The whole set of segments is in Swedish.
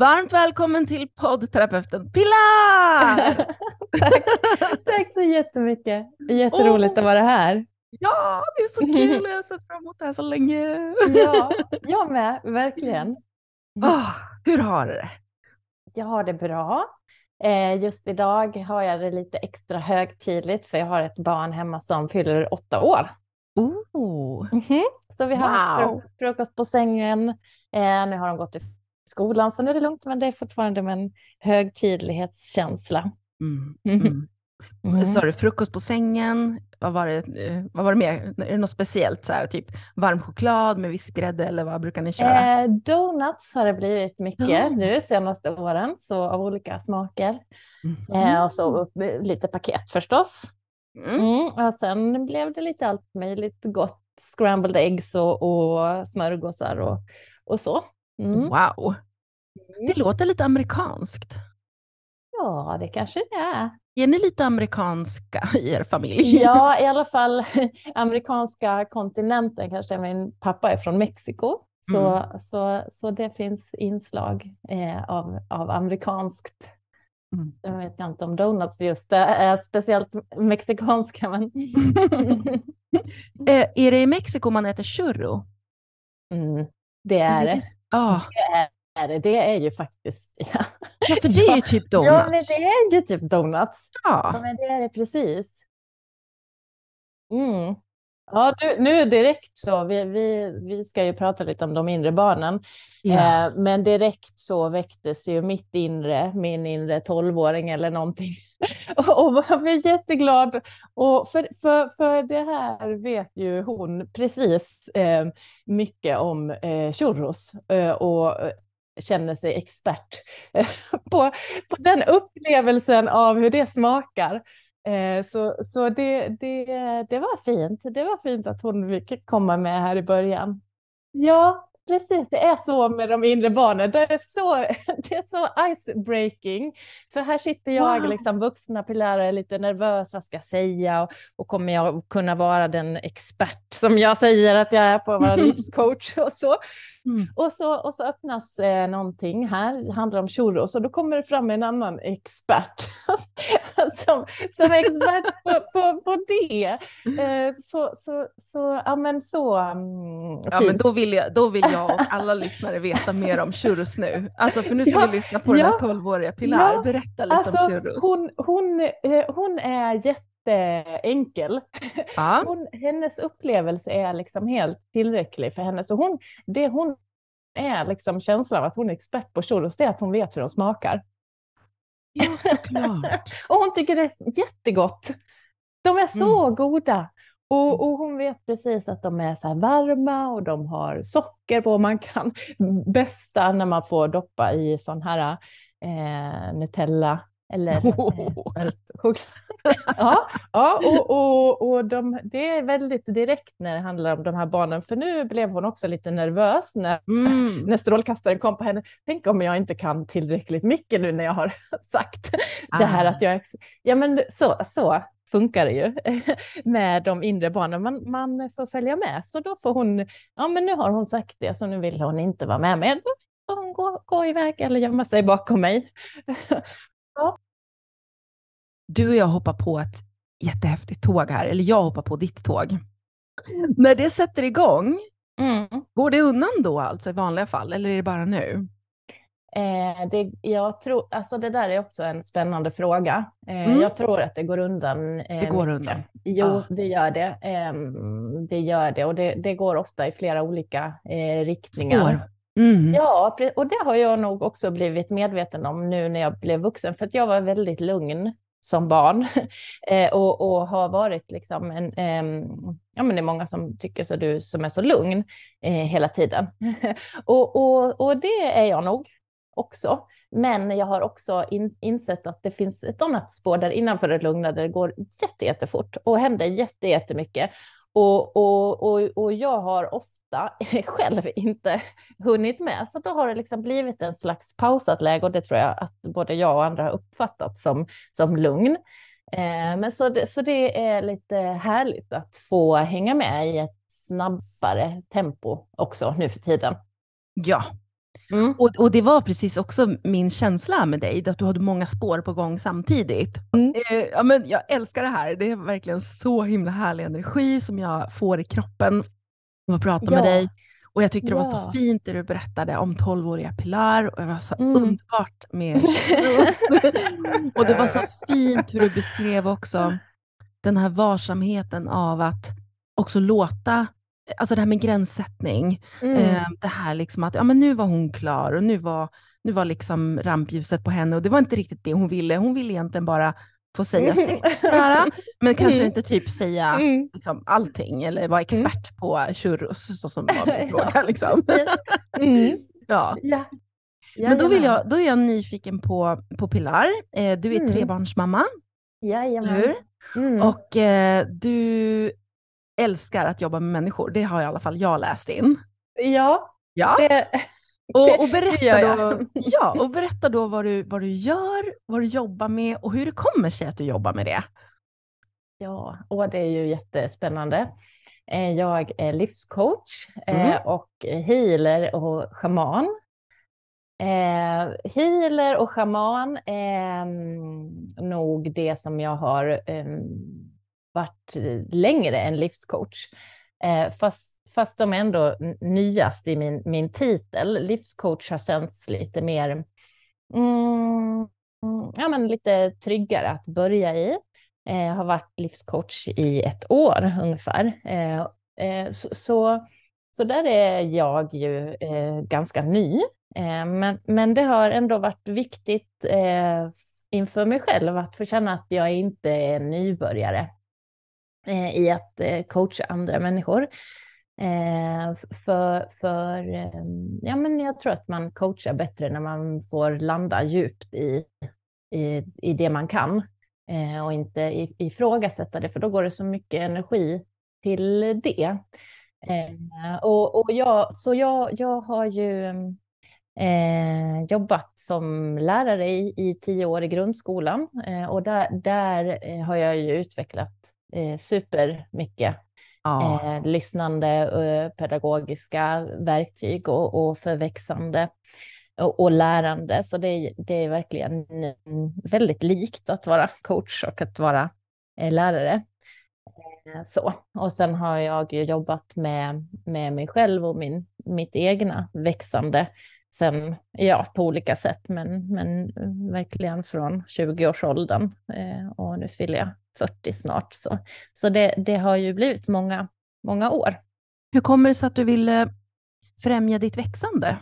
Varmt välkommen till poddterapeuten Pilar! tack. tack så jättemycket. Jätteroligt oh. att vara här. Ja, det är så kul. Jag har sett fram emot det här så länge. ja, jag med. Verkligen. Oh, hur har du det? Jag har det bra. Eh, just idag har jag det lite extra högtidligt för jag har ett barn hemma som fyller åtta år. Oh. Mm -hmm. Så vi har wow. frukost på sängen. Eh, nu har de gått i skolan så nu är det lugnt men det är fortfarande med en högtidlighetskänsla. Mm. Mm. Mm. Sa du frukost på sängen? Vad var det, eh, vad var det mer? Är det något speciellt? Så här, typ varm choklad med vispgrädde eller vad brukar ni köra? Eh, donuts har det blivit mycket oh. nu senaste åren, så av olika smaker. Mm. Eh, och så lite paket förstås. Mm. Mm, och sen blev det lite allt möjligt gott. Scrambled eggs och, och smörgåsar och, och så. Mm. Wow! Det mm. låter lite amerikanskt. Ja, det kanske det är. Är ni lite amerikanska i er familj? Ja, i alla fall amerikanska kontinenten kanske. Min pappa är från Mexiko. Så, mm. så, så det finns inslag eh, av, av amerikanskt. Mm. Jag vet inte om donuts just är speciellt mexikanska. Men... eh, är det i Mexiko man äter churro? Mm, det är det. Ah. Det är är det. Det är ju faktiskt... Ja, ja för det är ju typ donuts. Ja, men det är ju typ donuts. Ja. ja men det är det precis. Mm. Ja, nu, nu direkt så, vi, vi, vi ska ju prata lite om de inre barnen, ja. eh, men direkt så väcktes ju mitt inre, min inre tolvåring eller någonting. och, och jag blev jätteglad. Och för, för, för det här vet ju hon precis eh, mycket om eh, churros eh, och känner sig expert eh, på, på den upplevelsen av hur det smakar. Eh, så så det, det, det var fint. Det var fint att hon fick komma med här i början. Ja, precis. Det är så med de inre barnen. Det är så, det är så ice-breaking. För här sitter jag, wow. liksom, vuxna Pilar, är lite nervös. Vad ska jag säga? Och, och, kommer jag kunna vara den expert som jag säger att jag är på att vara livscoach och så? Mm. Och, så, och så öppnas eh, någonting här, det handlar om churros, och då kommer det fram en annan expert som, som expert på, på, på det. Eh, så, så, så, ja men så mm, Ja men då vill, jag, då vill jag och alla lyssnare veta mer om churros nu. Alltså för nu ska ja, vi lyssna på ja, den här tolvåriga Pilar. Ja, Berätta lite alltså, om churros. Hon, hon, eh, hon är jätte jätteenkel. Ja. Hon, hennes upplevelse är liksom helt tillräcklig för henne. Så hon, det hon är liksom känslan av att hon är expert på churros, det är att hon vet hur de smakar. Ja, såklart. och hon tycker det är jättegott. De är så mm. goda. Och, och, hon vet precis att de är så varma och de har socker på. Man kan bästa när man får doppa i sån här eh, Nutella eller oh. choklad. ja, ja och, och, och de, det är väldigt direkt när det handlar om de här barnen, för nu blev hon också lite nervös när, mm. när strålkastaren kom på henne. Tänk om jag inte kan tillräckligt mycket nu när jag har sagt ah. det här ah. att jag... Ja, men så, så funkar det ju med de inre barnen. Man, man får följa med, så då får hon... Ja, men nu har hon sagt det, så nu vill hon inte vara med mig. Då får hon gå, gå iväg eller gömma sig bakom mig. ja du och jag hoppar på ett jättehäftigt tåg här, eller jag hoppar på ditt tåg. När det sätter igång, mm. går det undan då alltså i vanliga fall, eller är det bara nu? Eh, det, jag tror, alltså det där är också en spännande fråga. Eh, mm. Jag tror att det går undan. Eh, det går undan? Jo, ah. det gör det. Eh, det gör det och det, det, går ofta i flera olika eh, riktningar. Spår. Mm. Ja, och det har jag nog också blivit medveten om nu när jag blev vuxen, för att jag var väldigt lugn som barn eh, och, och, har varit liksom en, eh, ja men det är många som tycker så du som är så lugn eh, hela tiden. och, och, och det är jag nog också. Men jag har också in, insett att det finns ett annat spår där innanför det lugna där det går jätte, jättefort och händer jätte, jättemycket. Och, och, och, och jag har ofta själv inte hunnit med. Så då har det liksom blivit en slags pausat läge och det tror jag att både jag och andra har uppfattat som, som lugn. Eh, men så det, så det är lite härligt att få hänga med i ett snabbare tempo också nu för tiden. Ja, Mm. Och, och, det var precis också min känsla med dig, att du hade många spår på gång samtidigt. Mm. Eh, ja, men jag älskar det här, det är verkligen så himla härlig energi som jag får i kroppen av att prata ja. med dig. Och jag tyckte det var så fint det du berättade om 12-åriga Pilar och det var så mm. underbart med Och det var så fint hur du beskrev också den här varsamheten av att också låta alltså det här med gränssättning. Mm. Eh, det här liksom att ja, men nu var hon klar och nu var, nu var liksom rampljuset på henne och det var inte riktigt det hon ville. Hon ville egentligen bara få säga sitt, men kanske mm. inte typ säga mm. liksom, allting eller vara mm. expert på churros, så som var min fråga. Liksom. Mm. ja. ja. Men då, vill jag, då är jag nyfiken på, på Pilar. Eh, du är mm. trebarnsmamma. Jajamän. Mm. Och eh, du älskar att jobba med människor. Det har i alla fall jag läst in. Ja. ja. Det, och, och, berätta då, ja, och berätta då vad du, vad du gör, vad du jobbar med och hur det kommer sig att du jobbar med det. Ja, och det är ju jättespännande. Eh, jag är livscoach eh, mm. och healer och shaman. Eh, healer och shaman är mm, nog det som jag har um, varit eh, längre än livscoach. Eh, fast, fast de är ändå nyast i min, min titel. Livscoach har känts lite mer, mm, ja men lite tryggare att börja i. Jag har varit livscoach i ett år ungefär. Så, så, så, där är jag ju ganska ny. Men, men det har ändå varit viktigt inför mig själv att få känna att jag inte är nybörjare eh, i att eh, coacha andra människor. Eh, för för ehm, ja, men jag tror att man coachar bättre när man får landa djupt i, i, i det man kan eh, och inte ifrågasätta det, för då går det så mycket energi till det. Eh, och, och jag, så jag, jag har ju eh, jobbat som lärare i, i tio år i grundskolan eh, och där, där eh, har jag ju utvecklat eh, supermycket ja. eh, lyssnande, eh, pedagogiska verktyg och, och förväxande och, och, lärande. Så det, det är verkligen väldigt likt att vara coach och att vara eh, lärare. Eh, så. Och sen har jag jobbat med, med mig själv och min, mitt egna växande sen, ja, på olika sätt, men, men verkligen från 20-årsåldern. Eh, och nu fyller jag 40 snart. Så, så det, det har ju blivit många, många år. Hur kommer det sig att du ville främja ditt växande?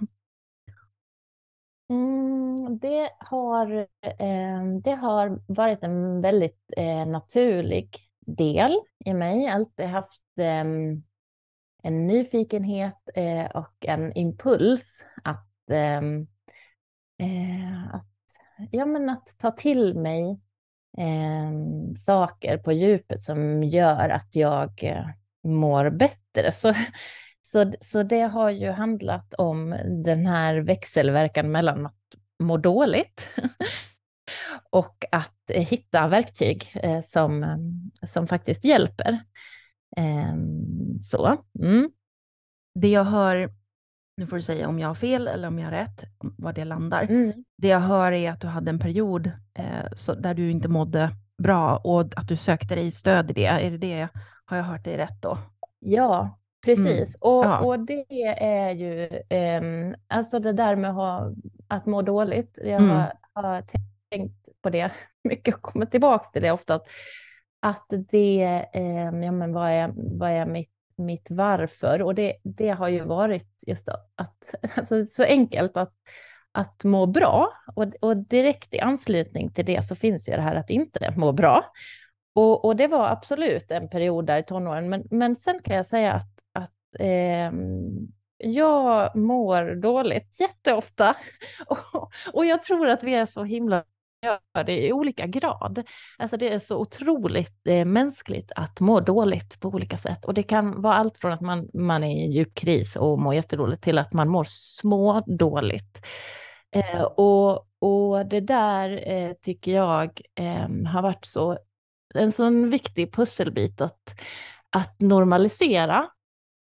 Mm, det, har, eh, det har varit en väldigt eh, naturlig del i mig. Alltid haft eh, en nyfikenhet eh, och en impuls att, ehm, eh, att, ja, men att ta till mig eh, saker på djupet som gör att jag eh, mår bättre. Så, så, så det har ju handlat om den här växelverkan mellan att må dåligt och att eh, hitta verktyg eh, som, eh, som faktiskt hjälper. Ehm, så. Mm. Det jag har nu får du säga om jag har fel eller om jag har rätt, var det landar. Mm. Det jag hör är att du hade en period eh, så, där du inte mådde bra och att du sökte dig stöd i det. Är det det? Har jag hört dig rätt då? Ja, precis. Mm. Och, ja. och det är ju, eh, alltså det där med att, ha, att må dåligt. Jag mm. har, har, tänkt på det mycket och kommit tillbaka till det ofta. Att, att det, eh, ja men vad är, vad är mitt mitt varför. Och det, det har ju varit just att, alltså så enkelt att, att må bra. Och, och direkt i anslutning till det så finns ju det här att inte må bra. Och, och det var absolut en period där i tonåren. Men, men sen kan jag säga att, att eh, jag mår dåligt jätteofta. Och, och jag tror att vi är så himla gör det i olika grad. Alltså det är så otroligt eh, mänskligt att må dåligt på olika sätt. Och det kan vara allt från att man, man är i en djup kris och mår jättedåligt till att man mår smådåligt. Eh, och, och det där eh, tycker jag eh, har varit så, en sån viktig pusselbit att, att normalisera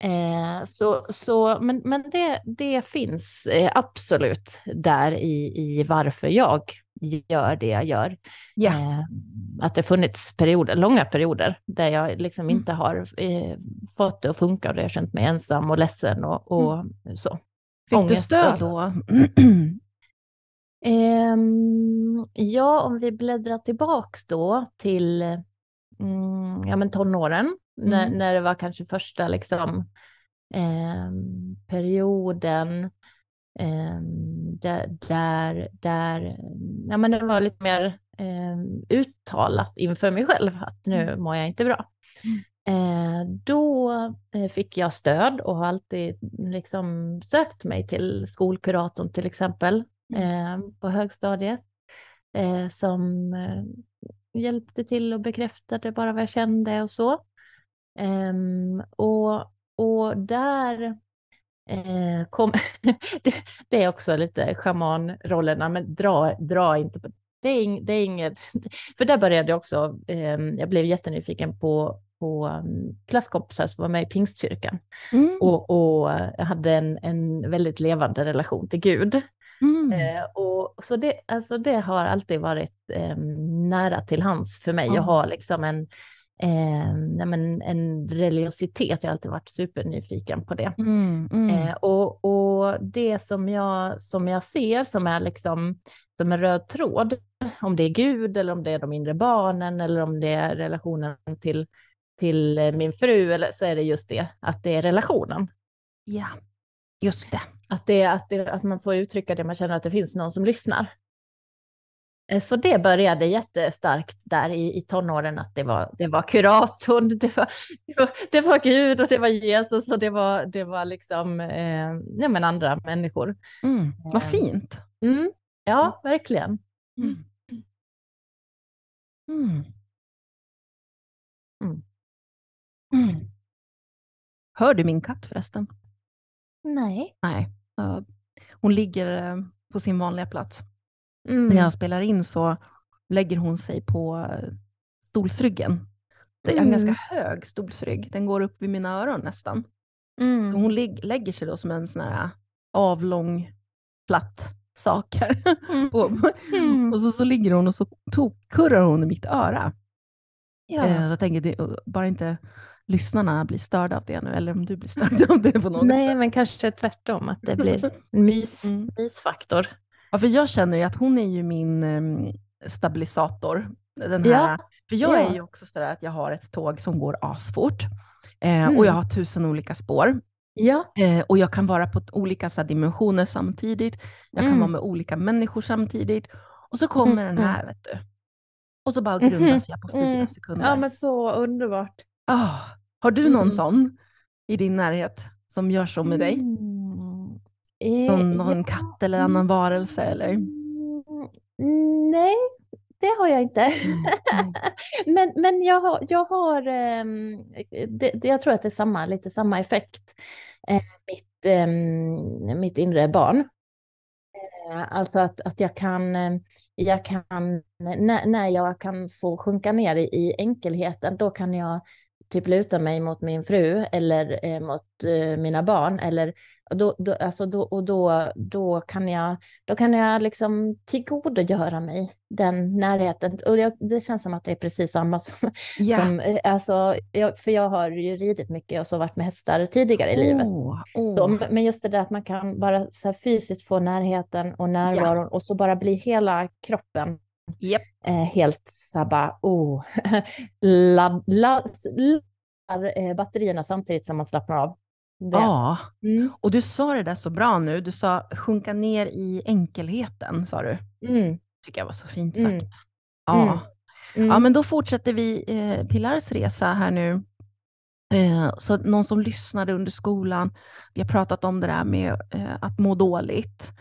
Eh, så, så, men men det, det finns eh, absolut där i, i varför jag gör det jag gör. Yeah. Att det funnits perioder, långa perioder där jag liksom mm. inte har eh, fått det att funka och det har känt mig ensam och ledsen och, och mm. så. Fick Ångest du stöd då? um, ja, om vi bläddrar tillbaks då till mm, ja, men tonåren, mm. när, när det var kanske första liksom, eh, perioden där, där, där ja, men det var lite mer eh, uttalat inför mig själv att nu mm. mår jag inte bra. Mm. Eh, då eh, fick jag stöd och har alltid liksom sökt mig till skolkuratorn till exempel mm. eh, på högstadiet eh, som hjälpte till och bekräftade bara vad jag kände och så. Och, och där eh, kom, det, det, är också lite schamanrollerna, men dra, dra inte på det. Är, det är inget, för där började jag också, eh, jag blev jättenyfiken på, på um, klasskompisar som var med i pingstkyrkan. Mm. Och, och jag hade en, en väldigt levande relation till Gud. Mm. Eh, och, så det, alltså det har alltid varit eh, nära till hands för mig. Mm. Jag har liksom en, eh, men en religiositet, jag har alltid varit supernyfiken på det. Mm, mm. Eh, och, och det som jag, som jag ser som är liksom som en röd tråd, om det är Gud eller om det är de inre barnen eller om det är relationen till, till min fru, eller, så är det just det, att det är relationen. Ja, just det. Att, det, att, det, att man får uttrycka det, man känner att det finns någon som lyssnar. Eh, så det började jättestarkt där i, i tonåren, att det var, det var kuratorn, det var, det var, det var Gud och det var Jesus och det var, det var liksom eh, ja, men andra människor. Mm, vad eh, fint. Mm, ja, verkligen. Mm. Mm. mm. mm. Hör du min katt förresten? Nej. Nej. Hon ligger eh, på sin vanliga plats. Mm. När jag spelar in så lägger hon sig på eh, stolsryggen. Det är en ganska mm. hög stolsrygg. Den går upp vid mina öron nästan. Mm. Så hon lägger sig då som en sån här avlång, platt sak här. Mm. och så, så ligger hon och så kurrar hon i mitt öra. Ja. Eh, jag tänker, det, bara inte lyssnarna blir störda av det nu, eller om du blir störd av det på något Nej, sätt. men kanske tvärtom, att det blir en mys, mm. mysfaktor. Ja, för jag känner ju att hon är ju min um, stabilisator. Den här, ja. För jag ja. är ju också sådär att jag har ett tåg som går asfort eh, mm. och jag har tusen olika spår. Ja. Eh, och jag kan vara på olika så dimensioner samtidigt. Jag kan mm. vara med olika människor samtidigt. Och så kommer mm. den här, vet du. Och så bara grundas jag på fyra mm. sekunder. Ja, men så underbart. Oh, har du någon mm. sån i din närhet som gör så med dig? Någon, någon ja. katt eller annan varelse? Eller? Mm, nej, det har jag inte. Men men jag har, jag, har det, jag tror att det är samma, lite samma effekt. Uh, mitt, um, mitt inre barn. Uh, alltså att, att jag kan, jag kan när, när jag kan få sjunka ner i, i enkelheten, då kan jag typ luta mig mot min fru eller eh, mot eh, mina barn eller då, då, alltså då, och då, då kan jag, då kan jag liksom tillgodogöra mig den närheten. Och jag, det känns som att det är precis samma som, yeah. som eh, alltså, jag, för jag har ju ridit mycket och så varit med hästar tidigare i livet. Oh, oh. Så, men just det där att man kan bara så fysiskt få närheten och närvaron yeah. och så bara bli hela kroppen Yep. Eh, helt så här bara, oh, laddar lad, lad, eh, batterierna samtidigt som man slappnar av. Det. Ja, mm. och du sa det där så bra nu. Du sa sjunka ner i enkelheten, sa du. Mm. tycker jag var så fint mm. sagt. Ja. Mm. Mm. ja, men då fortsätter vi eh, Pilars resa här nu. Eh, så någon som lyssnade under skolan, vi har pratat om det där med eh, att må dåligt.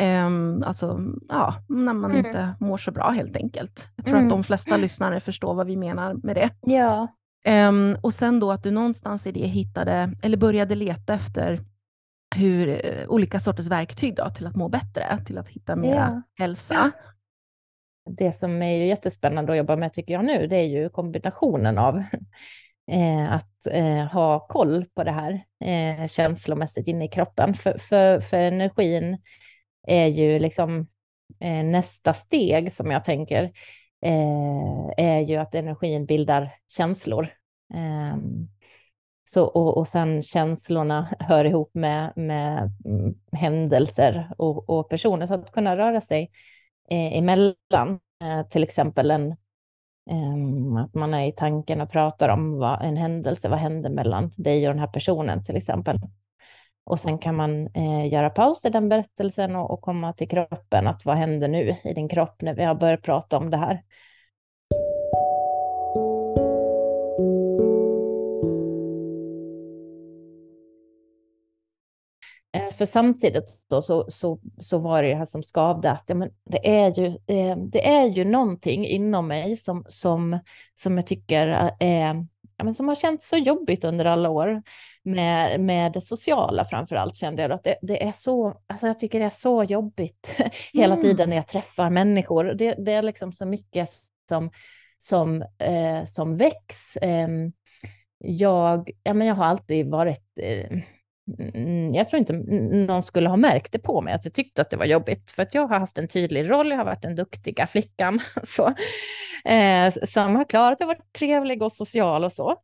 Um, alltså, ja, när man mm. inte mår så bra helt enkelt. Jag tror mm. att de flesta lyssnare förstår vad vi menar med det. Ja. Um, och sen då att du någonstans i det hittade, eller började leta efter hur, uh, olika sorters verktyg då, till att må bättre, till att hitta mer ja. hälsa. Det som är ju jättespännande att jobba med tycker jag nu, det är ju kombinationen av eh, att eh, ha koll på det här eh, känslomässigt inne i kroppen. För, för, för energin är ju liksom eh, nästa steg som jag tänker eh, är ju att energin bildar känslor. Eh, så, och, och sen känslorna hör ihop med, med mm, händelser och, och personer. Så att kunna röra sig eh, emellan, eh, till exempel en, eh, att man är i tanken och pratar om vad, en händelse, vad hände mellan dig och den här personen till exempel. Och sen kan man eh, göra paus i den berättelsen och, och komma till kroppen, att vad händer nu i din kropp när vi har börjat prata om det här. Eh, för samtidigt då så, så, så var det det här som skavde att ja, men det, är ju, eh, det är ju någonting inom mig som, som, som jag tycker eh, ja, men som har känts så jobbigt under alla år med, med det sociala framför allt kände jag att det, det, är så, alltså jag tycker det är så jobbigt hela mm. tiden när jag träffar människor. Det, det är liksom så mycket som, som, eh, som väcks. Eh, jag, ja, men jag har alltid varit eh, Mm, jag tror inte någon skulle ha märkt det på mig, att jag tyckte att det var jobbigt, för att jag har haft en tydlig roll, jag har varit den duktiga flickan så, eh, som har klarat att vara trevlig och social och så.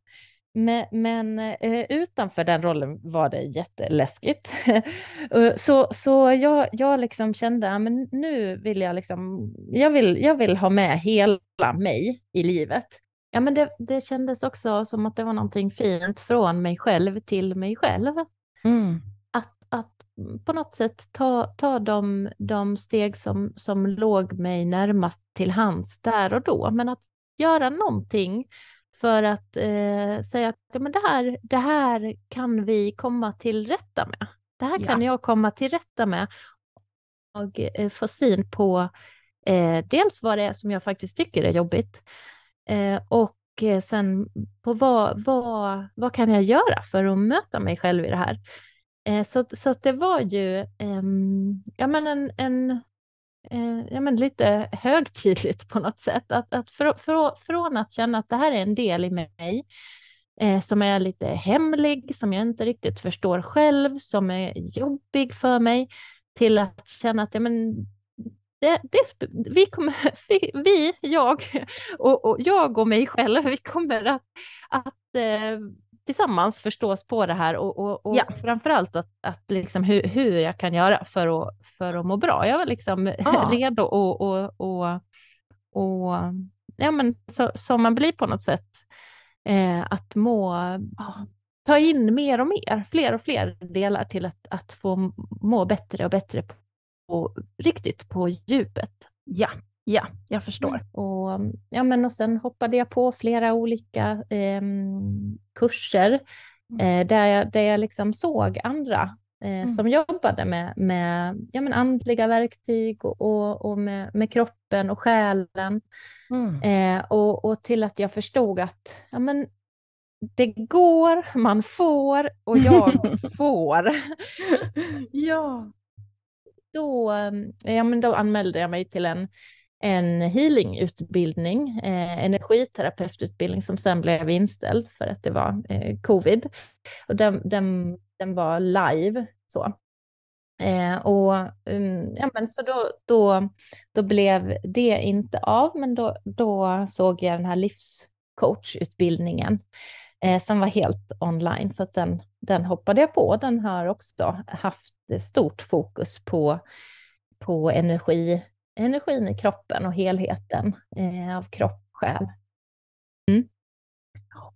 Men, men eh, utanför den rollen var det jätteläskigt. Eh, så så jag, jag liksom kände att nu vill jag, liksom, jag, vill, jag vill ha med hela mig i livet. Ja, men det, det kändes också som att det var någonting fint från mig själv till mig själv. Mm. Att, att på något sätt ta, ta de, de steg som, som låg mig närmast till hands där och då, men att göra någonting för att eh, säga att ja, men det, här, det här kan vi komma till rätta med. Det här kan ja. jag komma till rätta med och eh, få syn på eh, dels vad det är som jag faktiskt tycker är jobbigt eh, och eh, sen på vad, vad, vad kan jag göra för att möta mig själv i det här? Eh, så, så det var ju ehm, ja, men en, en eh, ja, men lite högtidligt på något sätt. Att, att för, för, från att känna att det här är en del i mig eh, som är lite hemlig, som jag inte riktigt förstår själv, som är jobbig för mig, till att känna att ja, men det, det, vi, kommer, vi, jag och, och, jag och mig själv, vi kommer att, att eh, tillsammans förstås på det här och, och, och ja. framförallt att, att liksom hur, hur jag kan göra för att, för att må bra. Jag är liksom ja. redo och, och, och, och ja, men så, så man blir på något sätt eh, att må, ta in mer och mer, fler och fler delar till att, att få må bättre och bättre på, riktigt på djupet. Ja, ja, jag förstår. Mm. Och, ja, men och sen hoppade jag på flera olika eh, kurser mm. eh, där, jag, där jag liksom såg andra eh, mm. som jobbade med, med ja, men andliga verktyg och, och, och med, med kroppen och själen. Mm. Eh, och, och till att jag förstod att ja, men det går, man får och jag får. ja då, ja, men då anmälde jag mig till en, en healingutbildning, eh, energiterapeututbildning som sen blev inställd för att det var eh, covid. Och den, den, den var live så. Eh, och um, ja, men så då, då, då blev det inte av, men då, då såg jag den här livscoachutbildningen eh, som var helt online, så den, den hoppade jag på. Den har också haft stort fokus på, på energi, energin i kroppen och helheten eh, av kropp och själ. Mm.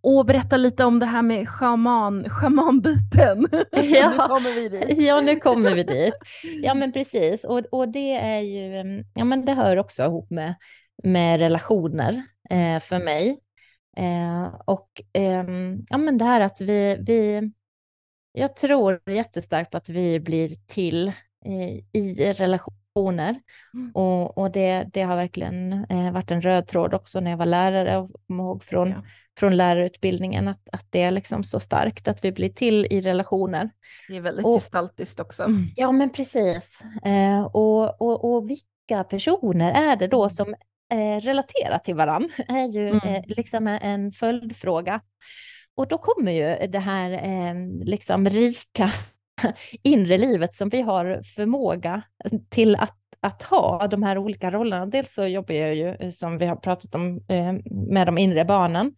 Och berätta lite om det här med shaman, shamanbiten. Ja, nu kommer vi dit. Ja, nu kommer vi dit. Ja, men precis. Och, och det är ju, mm, ja men det hör också ihop med, med relationer eh, för mig. Eh, och eh, ja, men det här att vi, vi, jag tror jättestarkt på att vi blir till eh, i relationer. Mm. Och, och det, det har verkligen eh, varit en röd tråd också när jag var lärare och kom ihåg från, ja. från lärarutbildningen att, att det är liksom så starkt att vi blir till i relationer. Det är väldigt och, gestaltiskt också. Ja, men precis. Eh, och, och, och vilka personer är det då mm. som eh, relatera till varandra är ju mm. eh, liksom en följdfråga. och då kommer ju det här eh, liksom rika inre livet som vi har förmåga till att, att ha, de här olika rollerna. Dels så jobbar jag ju, som vi har pratat om, med de inre barnen.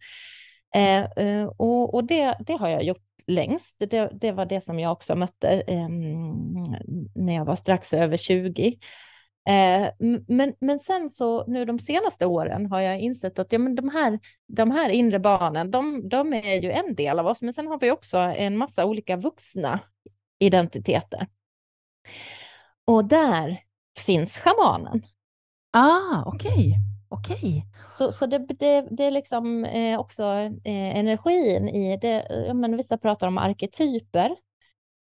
Och det, det har jag gjort längst. Det, det var det som jag också mötte när jag var strax över 20. Eh, men, men sen så nu de senaste åren har jag insett att ja, men de, här, de här inre barnen, de, de är ju en del av oss, men sen har vi också en massa olika vuxna identiteter. Och där finns schamanen. Ah, okej. Okay. Okay. Så, så det, det, det är liksom eh, också eh, energin i det. Ja, men vissa pratar om arketyper.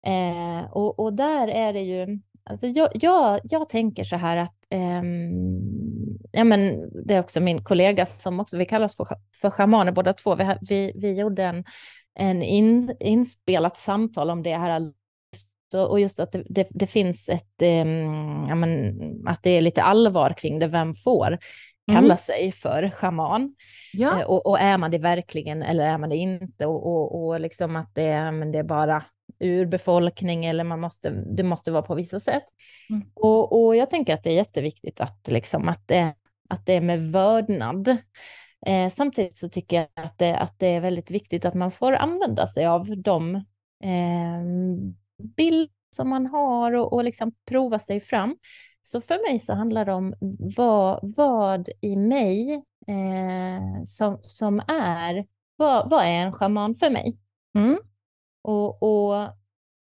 Eh, och, och där är det ju Alltså jag, jag, jag tänker så här att, um, ja men det är också min kollega som också, vi kallas för, för schamaner båda två, vi, vi, vi gjorde en, en in, inspelat samtal om det här och just att det, det, det finns ett, um, ja men, att det är lite allvar kring det, vem får kalla mm. sig för schaman? Ja. Eh, och, och, är man det verkligen eller är man det inte? Och, och, och liksom att det, men det är bara urbefolkning eller man måste, det måste vara på vissa sätt. Mm. Och, och jag tänker att det är jätteviktigt att, liksom, att, det, att det är med vördnad. Eh, samtidigt så tycker jag att det, att det är väldigt viktigt att man får använda sig av de eh, bilder som man har och, och liksom prova sig fram. Så för mig så handlar det om vad, vad i mig eh, som, som är, vad, vad är en schaman för mig? Mm. Och, och,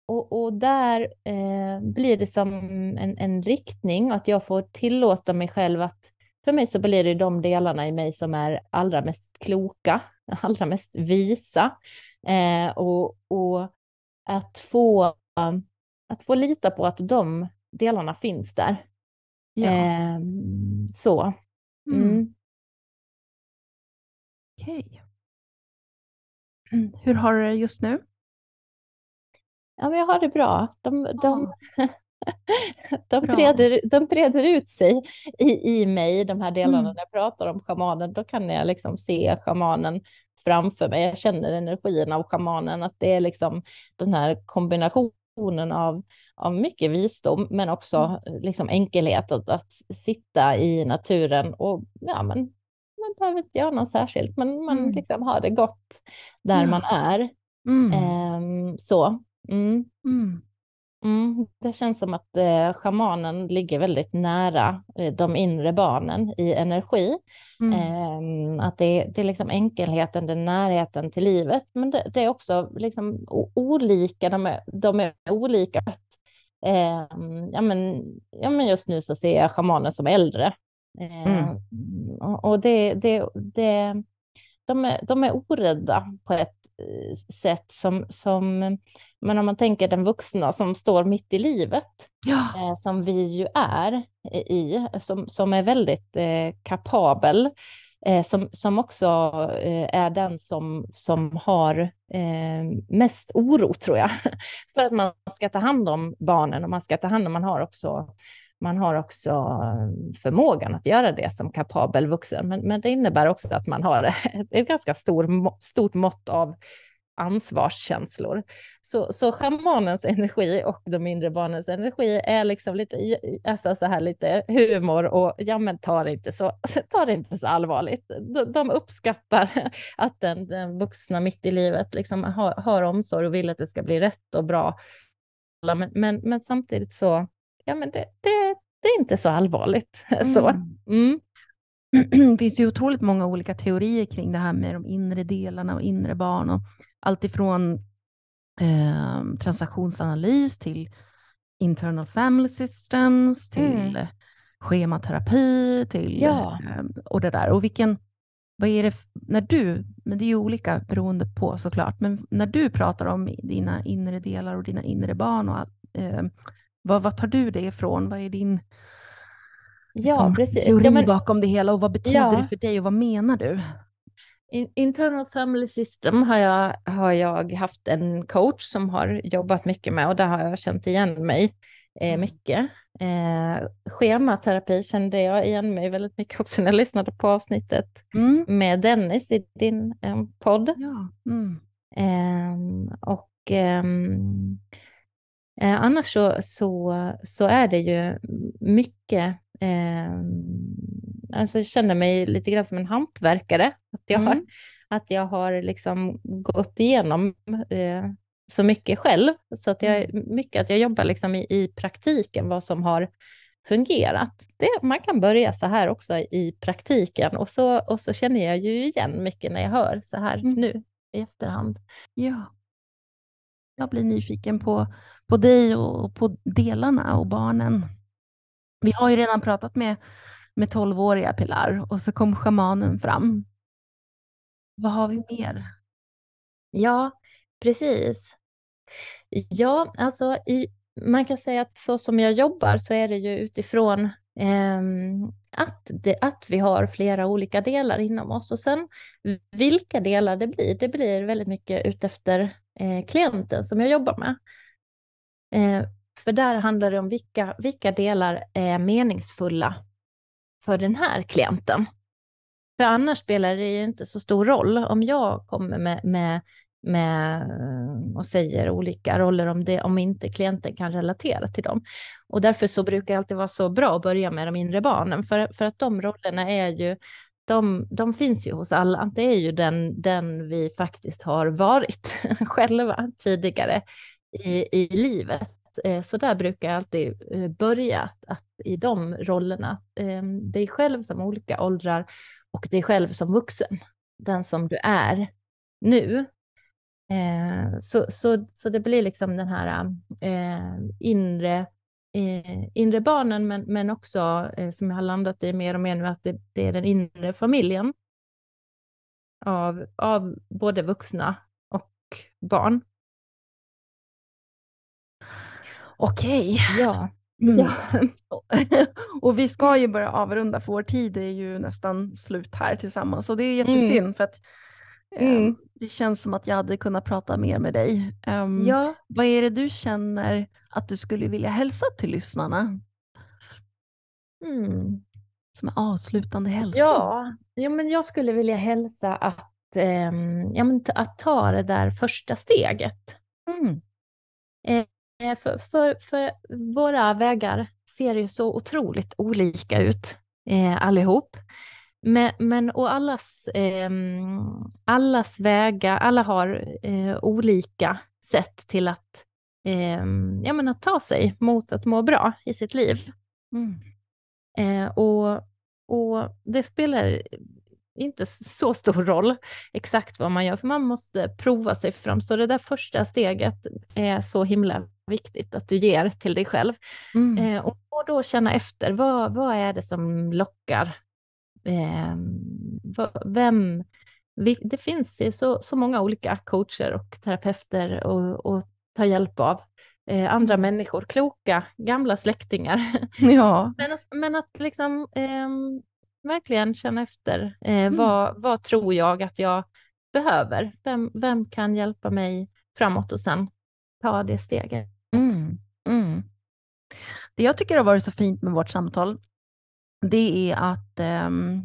och, och där eh, blir det som en, en riktning, att jag får tillåta mig själv att för mig så blir det de delarna i mig som är allra mest kloka, allra mest visa. Eh, och, och att, få, att få lita på att de delarna finns där. Ja. Eh, så. Mm. Mm. Okej. Okay. Hur har du det just nu? Ja, men jag har det bra. De, de, de, breder, de breder ut sig i, i mig, de här delarna. Mm. När jag pratar om schamanen, då kan jag liksom se schamanen framför mig. Jag känner energin av schamanen, att det är liksom den här kombinationen av, av mycket visdom, men också mm. liksom enkelhet att, att sitta i naturen och ja, men man behöver inte göra något särskilt, men man mm. liksom har det gott där man är. Um, så. Mm. Mm. Mm, det känns som att eh, shamanen ligger väldigt nära eh, de inre barnen i energi. Eh, att det, det är liksom enkelheten, det närheten till livet, men det, det är också liksom olika, de är, de är olika. Eh, ja, men, ja, men just nu så ser jag shamanen som äldre. Mm. Och det, det, det, de, är, de är orädda på ett eh, sätt som, som men om man tänker den vuxna som står mitt i livet, ja. eh, som vi ju är i, som, som är väldigt eh, kapabel, eh, som, som också eh, är den som, som har eh, mest oro, tror jag, för att man ska ta hand om barnen och man ska ta hand om, man har också man har också eh, förmågan att göra det som kapabel vuxen, men, men det innebär också att man har ett ganska stor, stort mått av ansvarskänslor. Så, så schamanens energi och de mindre barnens energi är liksom lite, eh, alltså så här lite humor och ja men ta det inte så, ta det inte så allvarligt. De, de uppskattar att den, den vuxna mitt i livet liksom har, har omsorg och vill att det ska bli rätt och bra. Men, men, men samtidigt så, ja men det, det, det är inte så allvarligt. Mm. Så. Mm. Det finns ju otroligt många olika teorier kring det här med de inre delarna och inre barn. Och alltifrån eh, transaktionsanalys till internal family systems, till mm. schematerapi, till ja. eh, och det där. Och vilken, vad är det, när du, men det är ju olika beroende på såklart, men när du pratar om dina inre delar och dina inre barn, och, eh, vad, vad tar du det ifrån? Vad är din ja, precis. teori ja, men, bakom det hela och vad betyder ja. det för dig och vad menar du? Internal Family System har jag, har jag haft en coach som har jobbat mycket med och där har jag känt igen mig eh, mm. mycket. Eh, schematerapi kände jag igen mig väldigt mycket också när jag lyssnade på avsnittet mm. med Dennis i din eh, podd. Ja. Mm. Ehm, och ehm, eh, annars så, så, så är det ju mycket eh, alltså jag känner mig lite grann som en hantverkare. Att jag, mm. har, att jag har liksom gått igenom eh, så mycket själv. Så att jag, mm. mycket att jag jobbar liksom i, i praktiken, vad som har fungerat. Det, man kan börja så här också i praktiken och så, och så känner jag ju igen mycket när jag hör så här mm. nu i efterhand. Ja. Jag blir nyfiken på, på dig och på delarna och barnen. Vi har ju redan pratat med, med 12-åriga Pilar och så kom schamanen fram. Vad har vi mer? Ja, precis. Ja, alltså i, man kan säga att så som jag jobbar så är det ju utifrån eh, att, det, att vi har flera olika delar inom oss och sen vilka delar det blir, det blir väldigt mycket utefter eh, klienten som jag jobbar med. Eh, för där handlar det om vilka, vilka delar är meningsfulla för den här klienten. För annars spelar det ju inte så stor roll om jag kommer med, med, med eh, och säger olika roller om, det, om inte klienten kan relatera till dem. Och därför så brukar det alltid vara så bra att börja med de inre barnen, för, för att de rollerna är ju de, de finns ju hos alla. Det är ju den, den vi faktiskt har varit själva tidigare i, i livet. Eh, så där brukar jag alltid eh, börja, att i de rollerna, ehm, dig själv som olika åldrar och dig själv som vuxen, den som du är nu. Eh, så, så, så det blir liksom den här inre, inre barnen, men, men också som jag har landat i mer och mer nu, att det, det är den inre familjen av, av både vuxna och barn. Okej. Ja. Mm. ja. och vi ska ju börja avrunda för vår tid är ju nästan slut här tillsammans. Och det är jättesynd mm. för att um, det känns som att jag hade kunnat prata mer med dig. Um, ja. Vad är det du känner att du skulle vilja hälsa till lyssnarna? Mm. Som en avslutande hälsning. Ja, ja men jag skulle vilja hälsa att, um, ja, men att ta det där första steget. Mm. Eh, Eh, för, för, för, våra vägar ser ju så otroligt olika ut eh, allihop. Men, men och allas, eh, allas vägar, alla har eh, olika sätt till att, eh, ja, men att ta sig mot att må bra i sitt liv. Mm. Eh, och, och det spelar inte så stor roll exakt vad man gör, för man måste prova sig fram. Så det där första steget är så himla viktigt att du ger till dig själv. Mm. Eh, och, och, då känna efter, vad, vad är det som lockar? Eh, vem? Det finns så, så många olika coacher och terapeuter att ta hjälp av. Eh, andra mm. människor, kloka gamla släktingar. Ja. men, att, men att liksom eh, verkligen känna efter, eh, mm. vad, vad tror jag att jag behöver? Vem, vem kan hjälpa mig framåt och sen ta det steget? Mm, mm. Det jag tycker har varit så fint med vårt samtal, det är att, um,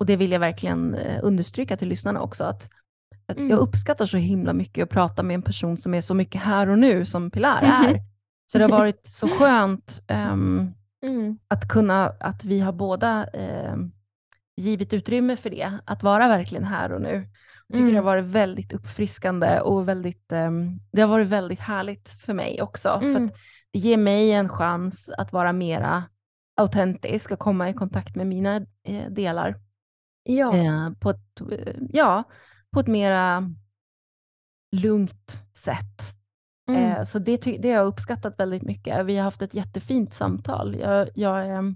och det vill jag verkligen uh, understryka till lyssnarna också, att, mm. jag uppskattar så himla mycket att prata med en person som är så mycket här och nu som Pilar är. Så det har varit så skönt um, att kunna, att vi har båda um, givit utrymme för det, att vara verkligen här och nu. Jag tycker mm. det har mm. varit väldigt uppfriskande och väldigt, um, det har varit väldigt härligt för mig också. Mm. För det ger mig en chans att vara mera autentisk och komma i kontakt med mina eh, delar. Ja. Eh, på, ett, ja, på ett mera lugnt sätt. Mm. Eh, så det, det har jag uppskattat väldigt mycket. Vi har haft ett jättefint samtal. Jag, jag är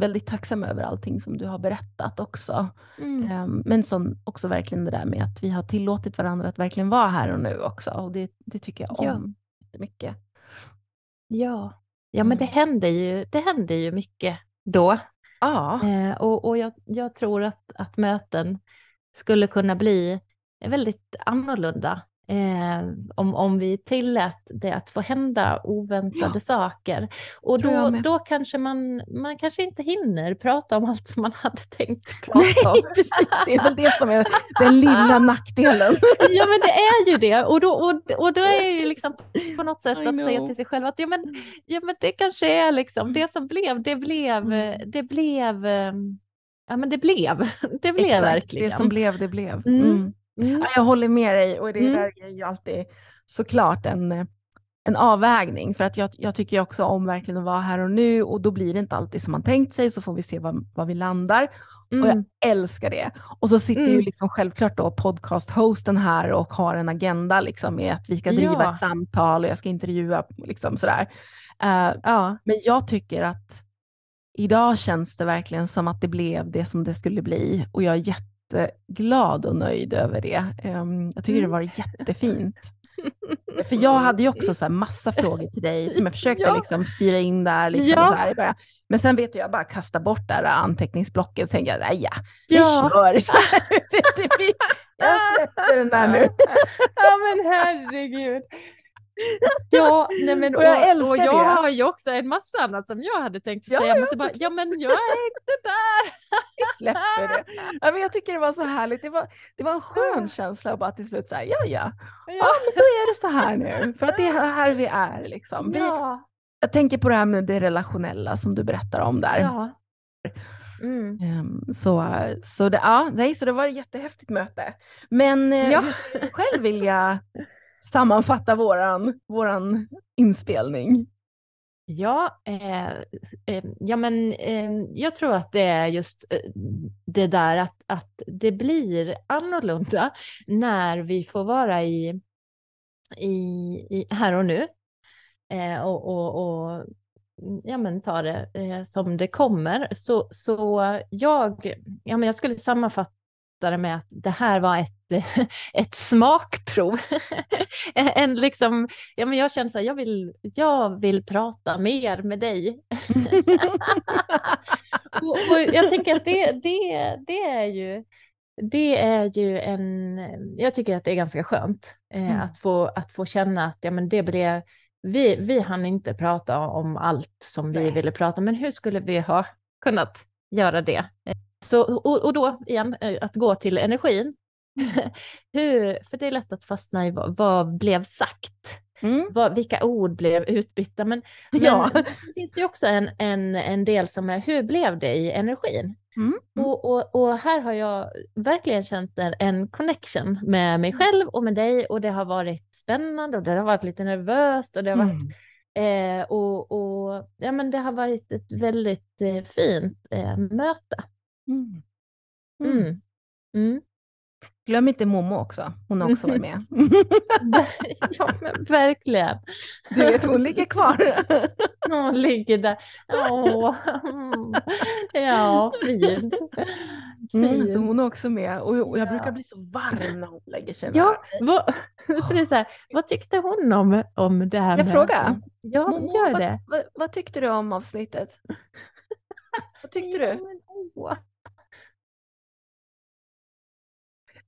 väldigt tacksam över allting som du har berättat också. Mm. Men som också verkligen det där med att vi har tillåtit varandra att verkligen vara här och nu också. Och det, det tycker jag om ja. mycket. Ja, ja men det mm. händer ju, det händer ju mycket då. Ja. Eh, och och jag, jag tror att, att möten skulle kunna bli väldigt annorlunda Eh, om, om vi tillät det att få hända oväntade ja. saker. Och då, då kanske man, man kanske inte hinner prata om allt som man hade tänkt prata Nej, om. precis. Det är väl det som är den lilla nackdelen. ja, men det är ju det. Och då, och, och då är det ju liksom på något sätt I att know. säga till sig själv att ja, men, ja, men det kanske är liksom det som blev, det blev, mm. det blev, ehm, ja men det blev, det blev Exakt, verkligen. det som blev, det blev. Mm. Mm. Mm. Ja, jag håller med dig och det mm. där är ju alltid såklart en, en avvägning för att jag, jag tycker också om verkligen att vara här och nu och då blir det inte alltid som man tänkt sig så får vi se var, var vi landar. Mm. Och jag mm. älskar det. Och så sitter mm. ju liksom självklart då podcast-hosten här och har en agenda liksom med att vi ska driva ja. ett samtal och jag ska intervjua liksom sådär. Uh, ja. Men jag tycker att idag känns det verkligen som att det blev det som det skulle bli och jag är jätte jätteglad och nöjd över det. Ehm, jag tycker det mm. var jättefint. För jag hade ju också så massa frågor till dig som jag försökte ja. liksom styra in där. Liksom ja. så här bara. Men sen vet du, jag bara kastar bort det här anteckningsblocket och tänker jag, ja, vi ja. kör. Så här. jag släpper den där nu. ja men herregud. Ja, nej men, och jag älskar och jag det. har ju också en massa annat som jag hade tänkt ja, säga. Men så bara, ja men jag är inte där. Vi släpper det. Ja, men jag tycker det var så härligt. Det var, det var en skön känsla att bara till slut säga ja, ja ja, ja men då är det så här nu. För att det är här vi är liksom. Vi, ja. Jag tänker på det här med det relationella som du berättar om där. Ja. Mm. Um, så, så, det, ja, nej, så det var ett jättehäftigt möte. Men eh, ja. själv vill jag sammanfatta våran, våran inspelning? Ja, eh, eh, ja men eh, jag tror att det är just eh, det där att, att det blir annorlunda när vi får vara i, i, i här och nu. Eh, och, och, och ja, men ta det eh, som det kommer. Så, så jag, ja, men jag skulle sammanfatta det med att det här var ett, ett smakprov. en liksom, ja, men jag känner så här, jag vill, jag vill prata mer med dig. och, och, jag tänker att det, det, det är ju det är ju en, jag tycker att det är ganska skönt eh, mm. att, få, att få känna att ja, men det blev, vi, vi hann inte prata om allt som vi ville prata om, men hur skulle vi ha kunnat göra det? Så, och, och då igen, eh, att gå till energin. Hur, för det är lätt att fastna i vad, vad blev sagt. Mm. Vad, vilka ord blev utbytta? Men, ja. men det finns det också en, en, en del som är hur blev det i energin? Mm. Mm. Och, och, och, här har jag verkligen känt en, connection med mig själv och med dig och det har varit spännande och det har varit lite nervöst och det har varit mm. eh, och, och ja, men det har varit ett väldigt eh, fint eh, möte. Mm. Mm. mm. Mm. Glöm inte Momo också, hon har också varit med. ja, men verkligen. Du vet, hon ligger kvar. hon ligger där. Åh. Ja, fin. Mm, så hon är också med och, och jag brukar bli så varm när hon lägger sig Ja, vad, här, vad tyckte hon om, om det här? Jag med... frågar. Ja, Momo, gör det. Vad, vad, vad, tyckte du om avsnittet? vad tyckte du?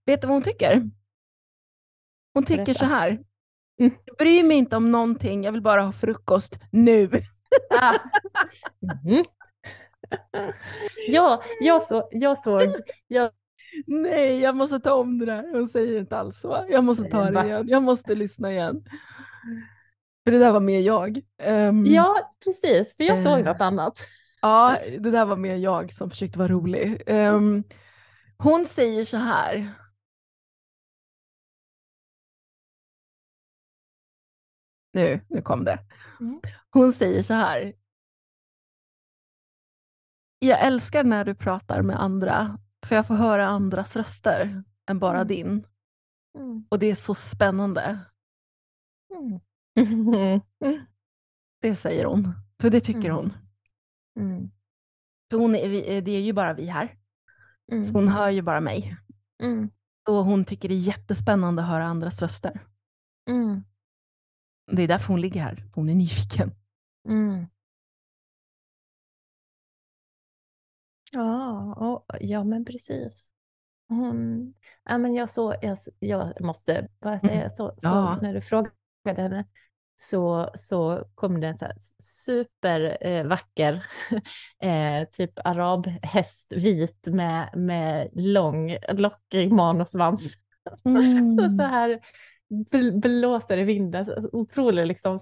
Vet du vad hon tycker? Hon tycker Berätta. så här. Mm. Jag bryr mig inte om någonting, jag vill bara ha frukost nu. Ah. Mm. ja, jag, så, jag såg... Jag... Nej, jag måste ta om det där. Hon säger inte alls så. Jag måste ta det igen. Jag måste lyssna igen. För det där var mer jag. Um, ja, precis. För jag såg uh, något annat. Ja, det där var mer jag som försökte vara rolig. Um, hon säger så här. Nu, nu kom det. Mm. Hon säger så här. Jag älskar när du pratar med andra, för jag får höra andras röster än bara mm. din. Mm. Och det är så spännande. Mm. det säger hon, för det tycker mm. hon. Mm. För hon är, det är ju bara vi här, så hon hör ju bara mig. Och hon tycker det är jättespännande att höra andras röster. Det är därför hon ligger här. Hon är nyfiken. Mm. Ja, och, ja, men precis. hon, ja, men jag, så, jag, jag måste bara säga mm. så, så ja. när du frågade henne så, så kom det en så supervacker, eh, eh, typ arabhäst, vit med, med lång, lockig manusvans. Mm. så här blåser i vinden, så otrolig liksom,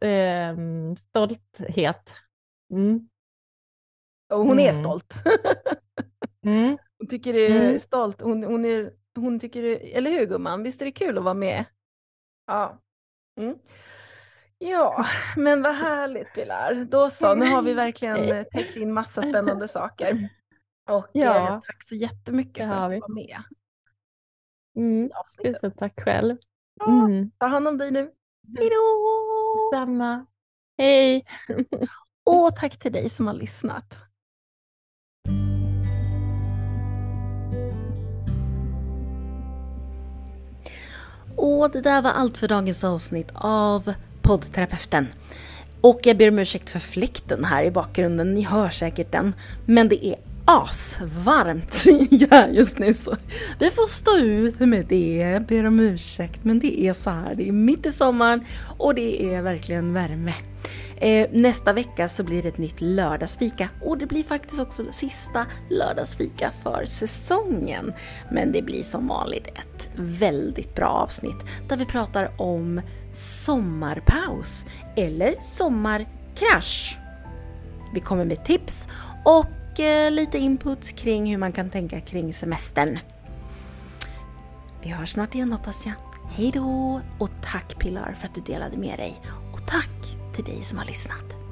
eh, stolthet. Mm. Och hon är mm. stolt. mm. Hon tycker det är mm. stolt. Hon, hon, är, hon tycker det, eller hur gumman? Visst är det kul att vara med? Ja. Mm. Ja, men vad härligt Pilar. Då så, nu har vi verkligen eh, täckt in massa spännande saker. Och ja. eh, tack så jättemycket för att du var med. Mm. Tusen tack själv. Mm. Ta hand om dig nu. Hej då! Samma. Hej! Och tack till dig som har lyssnat. Och det där var allt för dagens avsnitt av poddterapeuten. Och jag ber om ursäkt för fläkten här i bakgrunden, ni hör säkert den. Men det är asvarmt ja, just nu så vi får stå ut med det. Jag ber om ursäkt men det är så här, det är mitt i sommaren och det är verkligen värme. Eh, nästa vecka så blir det ett nytt lördagsfika och det blir faktiskt också sista lördagsfika för säsongen. Men det blir som vanligt ett väldigt bra avsnitt där vi pratar om sommarpaus eller sommarkrasch. Vi kommer med tips och fick lite input kring hur man kan tänka kring semestern. Vi hörs snart igen hoppas jag. Hej då! Och tack Pilar för att du delade med dig. Och tack till dig som har lyssnat.